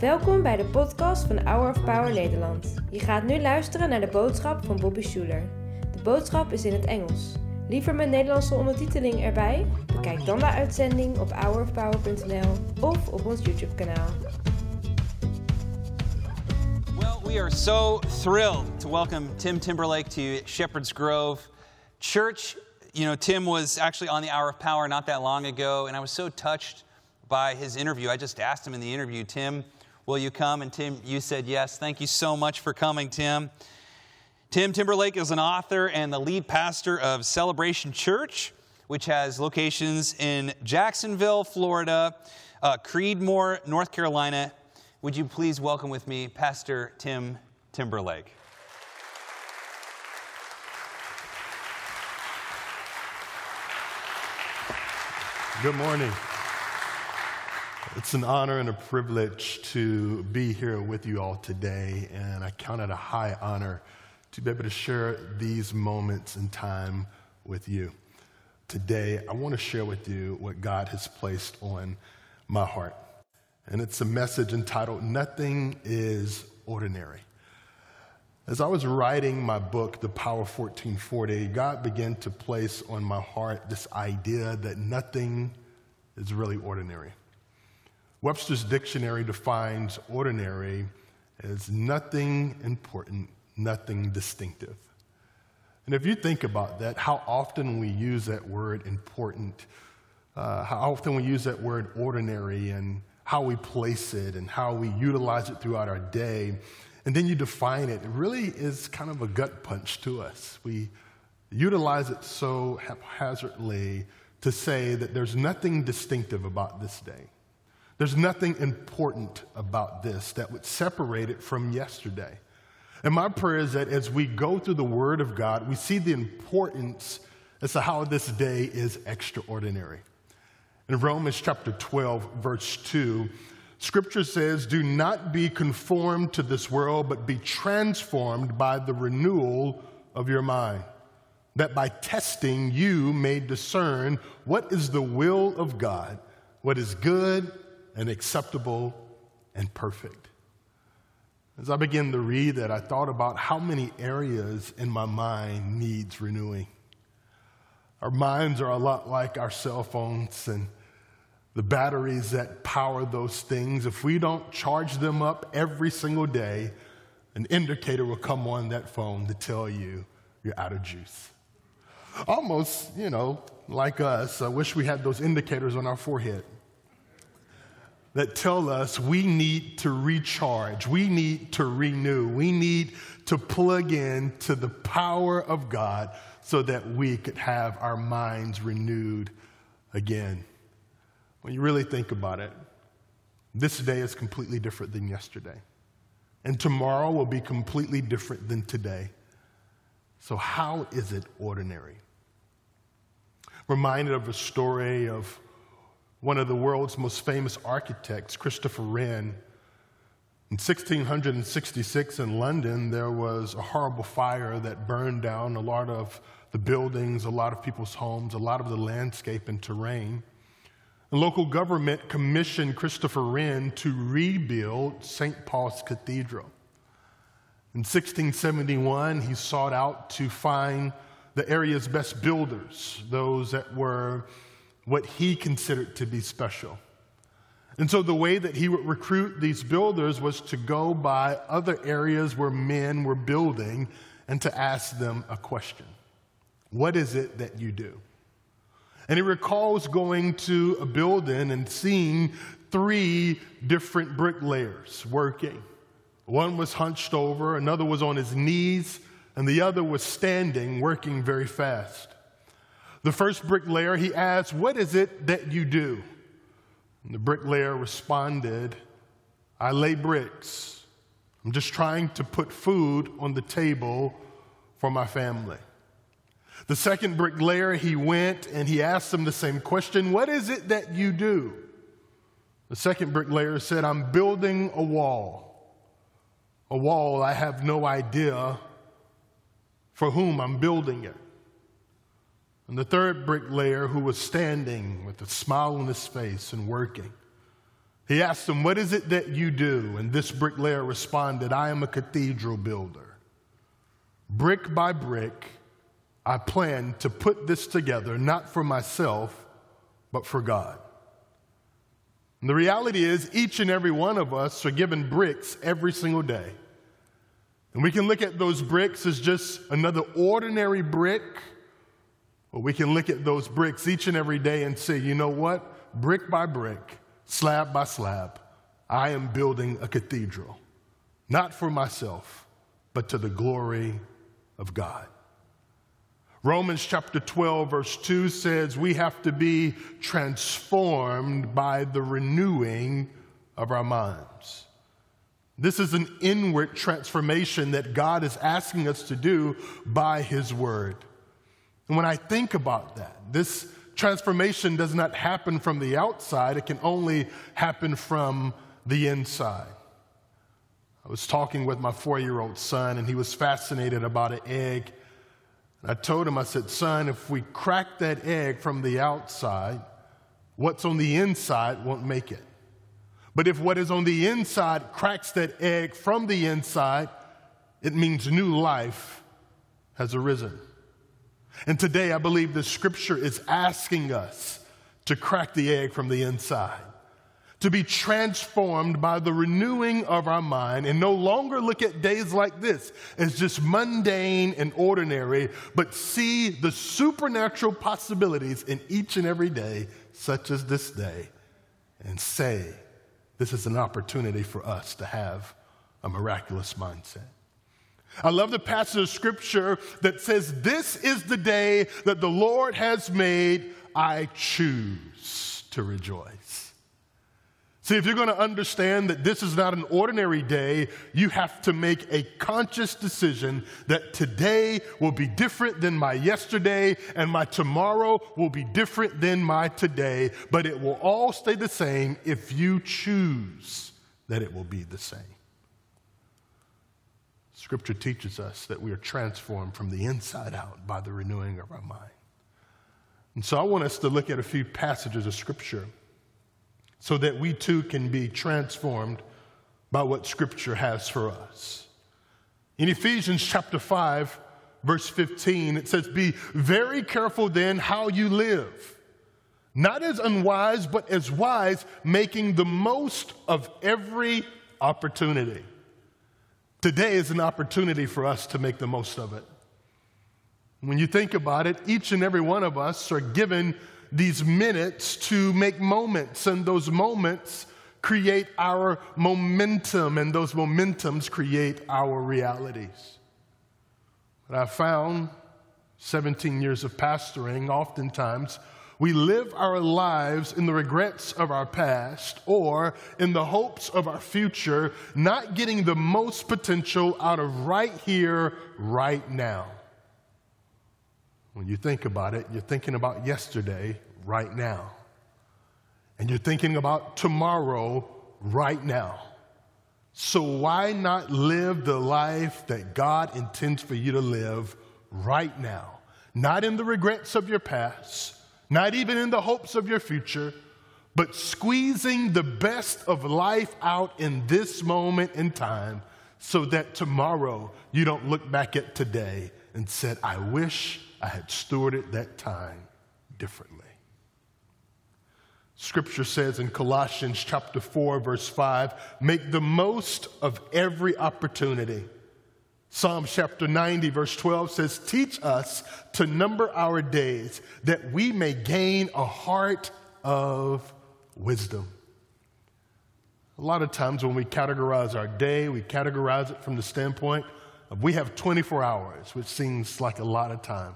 Welkom bij de podcast van Hour of Power Nederland. Je gaat nu luisteren naar de boodschap van Bobby Schuler. De boodschap is in het Engels. Liever met Nederlandse ondertiteling erbij? Bekijk dan de uitzending op hourofpower.nl of op ons YouTube kanaal. Well, we are so thrilled to welcome Tim Timberlake to Shepherd's Grove Church. You know, Tim was actually on the Hour of Power not that long ago, and I was so touched by his interview. I just asked him in the interview, Tim, will you come? And Tim, you said yes. Thank you so much for coming, Tim. Tim Timberlake is an author and the lead pastor of Celebration Church, which has locations in Jacksonville, Florida, uh, Creedmoor, North Carolina. Would you please welcome with me Pastor Tim Timberlake? Good morning. It's an honor and a privilege to be here with you all today, and I count it a high honor to be able to share these moments in time with you. Today, I want to share with you what God has placed on my heart. And it's a message entitled, Nothing is Ordinary. As I was writing my book, The Power 1440, God began to place on my heart this idea that nothing is really ordinary. Webster's dictionary defines ordinary as nothing important, nothing distinctive. And if you think about that, how often we use that word important, uh, how often we use that word ordinary, and how we place it and how we utilize it throughout our day, and then you define it, it really is kind of a gut punch to us. We utilize it so haphazardly to say that there's nothing distinctive about this day. There's nothing important about this that would separate it from yesterday. And my prayer is that as we go through the Word of God, we see the importance as to how this day is extraordinary. In Romans chapter 12, verse 2, Scripture says, Do not be conformed to this world, but be transformed by the renewal of your mind, that by testing you may discern what is the will of God, what is good and acceptable and perfect. As I began to read that, I thought about how many areas in my mind needs renewing. Our minds are a lot like our cell phones and the batteries that power those things. If we don't charge them up every single day, an indicator will come on that phone to tell you you're out of juice. Almost, you know, like us, I wish we had those indicators on our forehead that tell us we need to recharge, we need to renew, we need to plug in to the power of God so that we could have our minds renewed again. When you really think about it, this day is completely different than yesterday. And tomorrow will be completely different than today. So, how is it ordinary? Reminded of a story of one of the world's most famous architects, Christopher Wren. In 1666 in London, there was a horrible fire that burned down a lot of the buildings, a lot of people's homes, a lot of the landscape and terrain. The local government commissioned Christopher Wren to rebuild St. Paul's Cathedral. In 1671, he sought out to find the area's best builders, those that were what he considered to be special. And so the way that he would recruit these builders was to go by other areas where men were building and to ask them a question What is it that you do? And he recalls going to a building and seeing three different bricklayers working. One was hunched over, another was on his knees, and the other was standing, working very fast. The first bricklayer, he asked, What is it that you do? And the bricklayer responded, I lay bricks. I'm just trying to put food on the table for my family. The second bricklayer, he went and he asked them the same question What is it that you do? The second bricklayer said, I'm building a wall. A wall, I have no idea for whom I'm building it. And the third bricklayer, who was standing with a smile on his face and working, He asked him, What is it that you do? And this bricklayer responded, I am a cathedral builder. Brick by brick, I plan to put this together, not for myself, but for God. And the reality is, each and every one of us are given bricks every single day. And we can look at those bricks as just another ordinary brick, or we can look at those bricks each and every day and say, you know what? Brick by brick, slab by slab, I am building a cathedral, not for myself, but to the glory of God. Romans chapter 12, verse 2 says we have to be transformed by the renewing of our minds. This is an inward transformation that God is asking us to do by His Word. And when I think about that, this transformation does not happen from the outside, it can only happen from the inside. I was talking with my four year old son, and he was fascinated about an egg and I told him, I said, son, if we crack that egg from the outside, what's on the inside won't make it. But if what is on the inside cracks that egg from the inside, it means new life has arisen. And today I believe the scripture is asking us to crack the egg from the inside to be transformed by the renewing of our mind and no longer look at days like this as just mundane and ordinary, but see the supernatural possibilities in each and every day, such as this day, and say, this is an opportunity for us to have a miraculous mindset. I love the passage of scripture that says, This is the day that the Lord has made. I choose to rejoice. See, if you're going to understand that this is not an ordinary day, you have to make a conscious decision that today will be different than my yesterday, and my tomorrow will be different than my today, but it will all stay the same if you choose that it will be the same. Scripture teaches us that we are transformed from the inside out by the renewing of our mind. And so I want us to look at a few passages of Scripture so that we too can be transformed by what Scripture has for us. In Ephesians chapter 5, verse 15, it says, Be very careful then how you live, not as unwise, but as wise, making the most of every opportunity. Today is an opportunity for us to make the most of it. When you think about it, each and every one of us are given these minutes to make moments, and those moments create our momentum, and those momentums create our realities. But I found 17 years of pastoring, oftentimes we live our lives in the regrets of our past or in the hopes of our future, not getting the most potential out of right here, right now. When you think about it, you're thinking about yesterday right now. And you're thinking about tomorrow right now. So why not live the life that God intends for you to live right now? Not in the regrets of your past, not even in the hopes of your future, but squeezing the best of life out in this moment in time so that tomorrow you don't look back at today and said, I wish I had stewarded that time differently. Scripture says in Colossians chapter 4 verse 5, make the most of every opportunity. Psalm chapter 90 verse 12 says, teach us to number our days that we may gain a heart of wisdom. A lot of times when we categorize our day, we categorize it from the standpoint of we have 24 hours, which seems like a lot of time.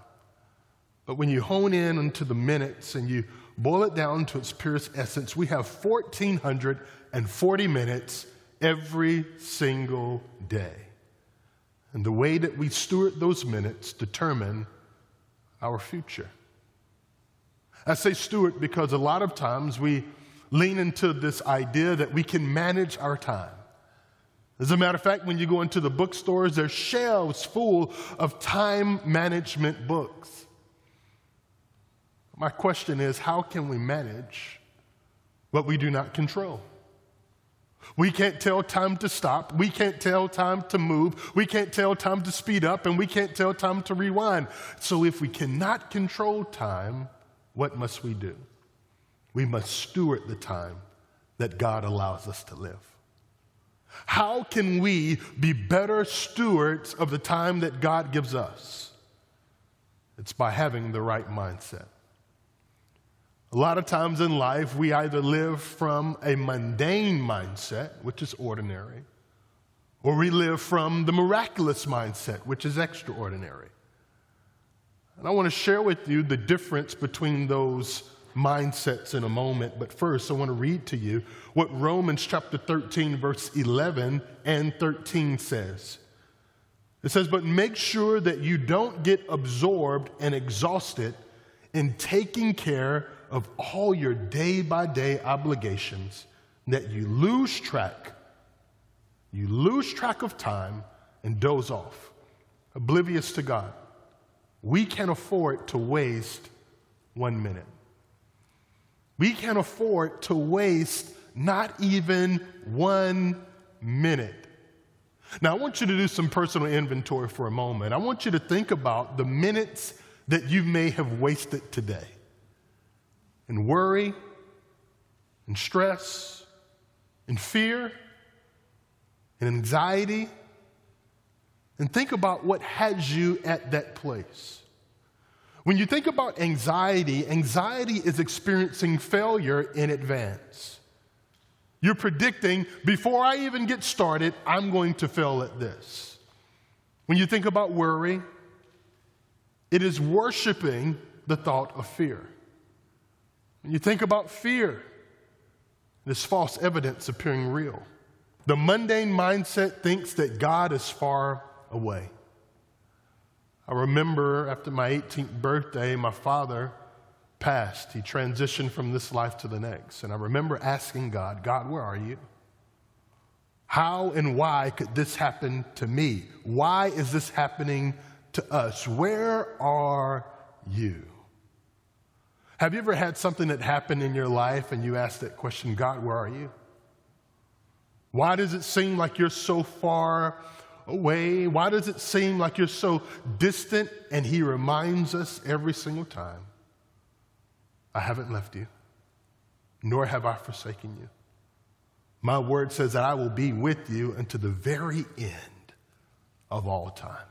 But when you hone in into the minutes and you boil it down to its purest essence, we have 1,440 minutes every single day. And the way that we steward those minutes determine our future. I say steward because a lot of times we lean into this idea that we can manage our time. As a matter of fact, when you go into the bookstores, there's shelves full of time management books. My question is how can we manage what we do not control? We can't tell time to stop. We can't tell time to move. We can't tell time to speed up, and we can't tell time to rewind. So, if we cannot control time, what must we do? We must steward the time that God allows us to live. How can we be better stewards of the time that God gives us? It's by having the right mindset. A lot of times in life, we either live from a mundane mindset, which is ordinary, or we live from the miraculous mindset, which is extraordinary. And I want to share with you the difference between those mindsets in a moment. But first, I want to read to you what Romans chapter 13, verse 11 and 13 says. It says, But make sure that you don't get absorbed and exhausted in taking care of all your day by day obligations that you lose track. You lose track of time and doze off, oblivious to God. We can't afford to waste one minute. We can't afford to waste not even one minute. Now, I want you to do some personal inventory for a moment. I want you to think about the minutes that you may have wasted today and worry and stress and fear and anxiety. And think about what has you at that place. When you think about anxiety, anxiety is experiencing failure in advance. You're predicting, before I even get started, I'm going to fail at this. When you think about worry, it is worshiping the thought of fear. When you think about fear, this false evidence appearing real. The mundane mindset thinks that God is far away. I remember after my 18th birthday, my father passed. He transitioned from this life to the next. And I remember asking God, God, where are you? How and why could this happen to me? Why is this happening to us? Where are you? Have you ever had something that happened in your life and you asked that question, God, where are you? Why does it seem like you're so far away? Why does it seem like you're so distant? And He reminds us every single time I haven't left you, nor have I forsaken you. My word says that I will be with you unto the very end of all time.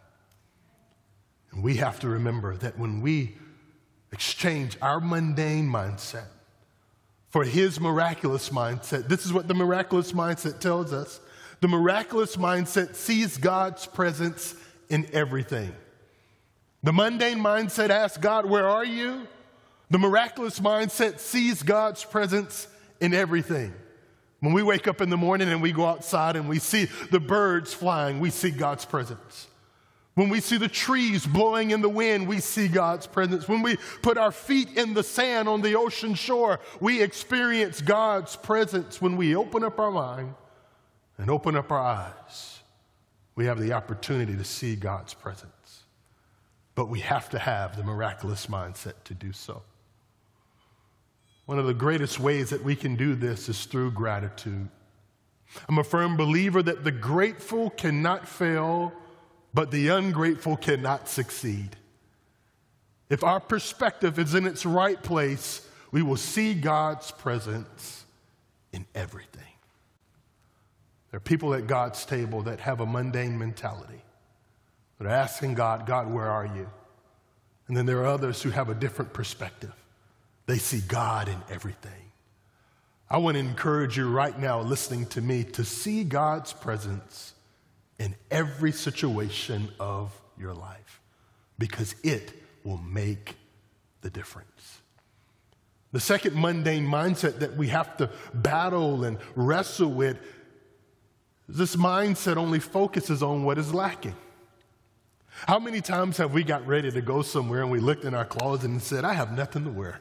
And we have to remember that when we exchange our mundane mindset for his miraculous mindset. This is what the miraculous mindset tells us. The miraculous mindset sees God's presence in everything. The mundane mindset asks God, Where are you? The miraculous mindset sees God's presence in everything. When we wake up in the morning and we go outside and we see the birds flying, we see God's presence. When we see the trees blowing in the wind, we see God's presence. When we put our feet in the sand on the ocean shore, we experience God's presence. When we open up our mind and open up our eyes, we have the opportunity to see God's presence. But we have to have the miraculous mindset to do so. One of the greatest ways that we can do this is through gratitude. I'm a firm believer that the grateful cannot fail but the ungrateful cannot succeed. If our perspective is in its right place, we will see God's presence in everything. There are people at God's table that have a mundane mentality. They're asking God, God, where are you? And then there are others who have a different perspective. They see God in everything. I want to encourage you right now, listening to me, to see God's presence in every situation of your life because it will make the difference. The second mundane mindset that we have to battle and wrestle with this mindset only focuses on what is lacking. How many times have we got ready to go somewhere and we looked in our closet and said, I have nothing to wear?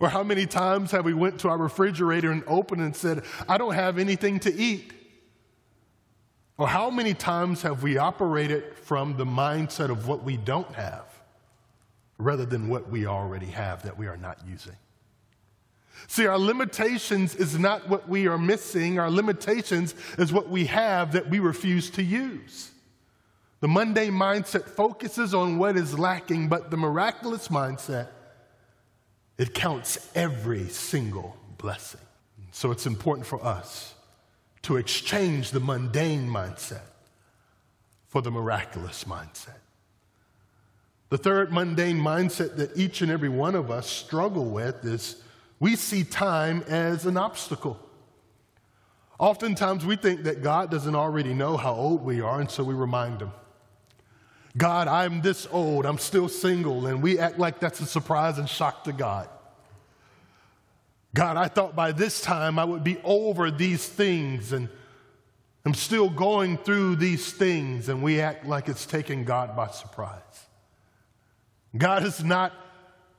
Or how many times have we went to our refrigerator and opened and said, I don't have anything to eat? Or how many times have we operated from the mindset of what we don't have rather than what we already have that we are not using? See, our limitations is not what we are missing, our limitations is what we have that we refuse to use. The mundane mindset focuses on what is lacking, but the miraculous mindset, it counts every single blessing. So it's important for us to exchange the mundane mindset for the miraculous mindset. The third mundane mindset that each and every one of us struggle with is we see time as an obstacle. Oftentimes we think that God doesn't already know how old we are, and so we remind him. God, I'm this old, I'm still single, and we act like that's a surprise and shock to God. God, I thought by this time I would be over these things, and I'm still going through these things, and we act like it's taking God by surprise. God is not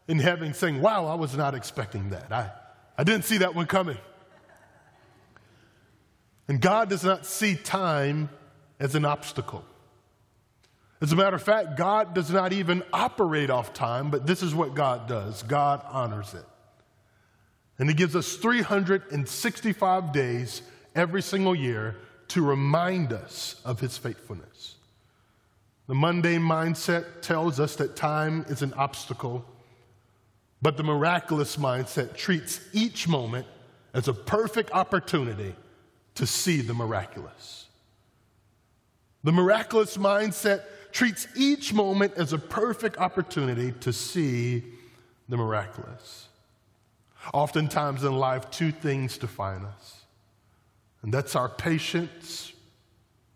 in heaven saying, Wow, I was not expecting that. I, I didn't see that one coming. And God does not see time as an obstacle. As a matter of fact, God does not even operate off time, but this is what God does God honors it. And He gives us 365 days every single year to remind us of His faithfulness. The mundane mindset tells us that time is an obstacle, but the miraculous mindset treats each moment as a perfect opportunity to see the miraculous. The miraculous mindset treats each moment as a perfect opportunity to see the miraculous. Oftentimes in life, two things define us, and that's our patience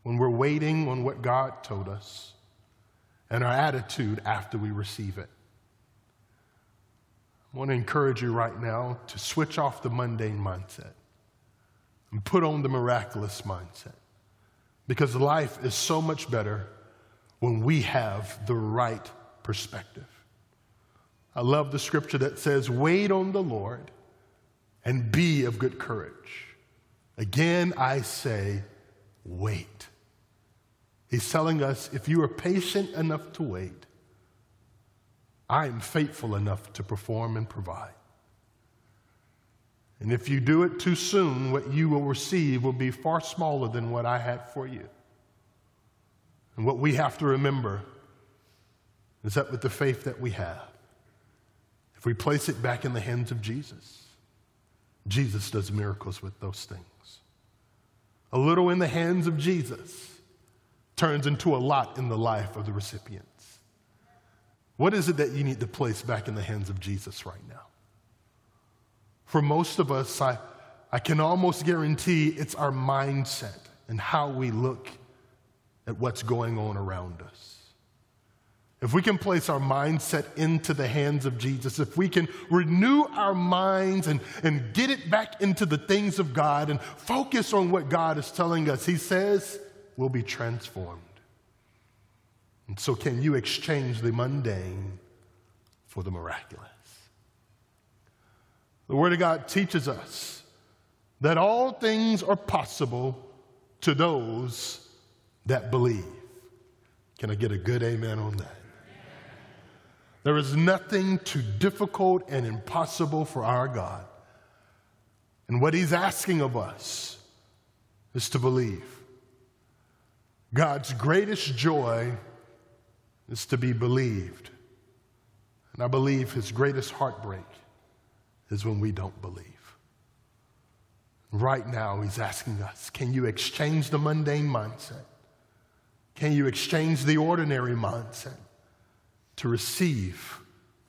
when we're waiting on what God told us, and our attitude after we receive it. I want to encourage you right now to switch off the mundane mindset and put on the miraculous mindset because life is so much better when we have the right perspective. I love the scripture that says, Wait on the Lord and be of good courage. Again, I say, wait. He's telling us if you are patient enough to wait, I am faithful enough to perform and provide. And if you do it too soon, what you will receive will be far smaller than what I had for you. And what we have to remember is that with the faith that we have, we place it back in the hands of Jesus, Jesus does miracles with those things. A little in the hands of Jesus turns into a lot in the life of the recipients. What is it that you need to place back in the hands of Jesus right now? For most of us, I, I can almost guarantee it's our mindset and how we look at what's going on around us. If we can place our mindset into the hands of Jesus, if we can renew our minds and, and get it back into the things of God and focus on what God is telling us, He says we'll be transformed. And so, can you exchange the mundane for the miraculous? The Word of God teaches us that all things are possible to those that believe. Can I get a good amen on that? There is nothing too difficult and impossible for our God. And what He's asking of us is to believe. God's greatest joy is to be believed. And I believe His greatest heartbreak is when we don't believe. Right now, He's asking us can you exchange the mundane mindset? Can you exchange the ordinary mindset to receive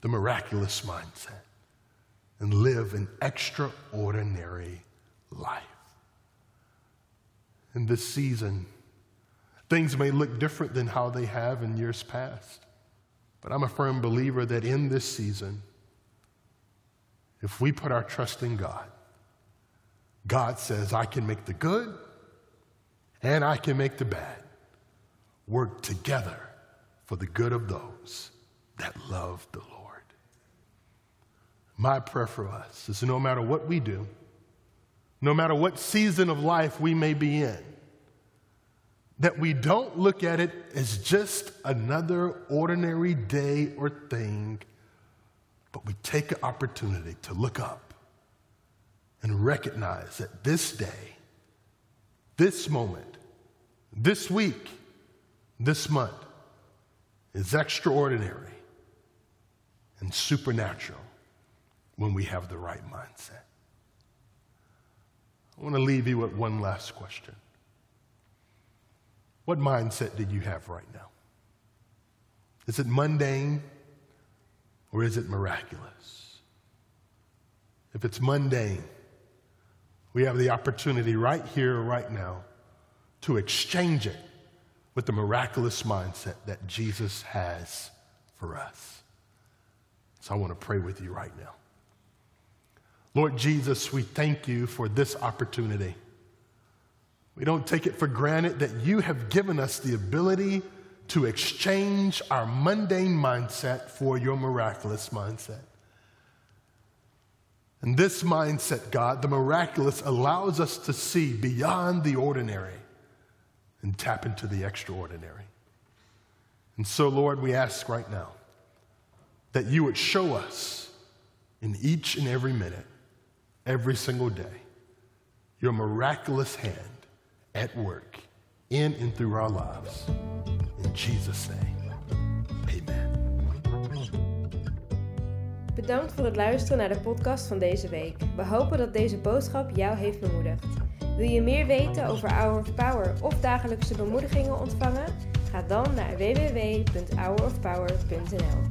the miraculous mindset and live an extraordinary life? In this season, things may look different than how they have in years past. But I'm a firm believer that in this season, if we put our trust in God, God says, I can make the good and I can make the bad work together for the good of those that love the Lord. My prayer for us is no matter what we do, no matter what season of life we may be in, that we don't look at it as just another ordinary day or thing, but we take an opportunity to look up and recognize that this day, this moment, this week, this month is extraordinary and supernatural when we have the right mindset. I want to leave you with one last question. What mindset do you have right now? Is it mundane or is it miraculous? If it's mundane, we have the opportunity right here, right now, to exchange it with the miraculous mindset that Jesus has for us. So I want to pray with you right now. Lord Jesus, we thank you for this opportunity. We don't take it for granted that you have given us the ability to exchange our mundane mindset for your miraculous mindset. And this mindset, God, the miraculous, allows us to see beyond the ordinary and tap into the extraordinary. And so, Lord, we ask right now that you would show us in each and every minute, every single day, your miraculous hand at work in and through our lives. In Jesus' name, amen. Bedankt voor het luisteren naar de podcast van deze week. We hopen dat deze boodschap jou heeft bemoedigd. Wil je meer weten over Hour of Power of dagelijkse bemoedigingen ontvangen? Ga dan naar www.hourofpower.nl.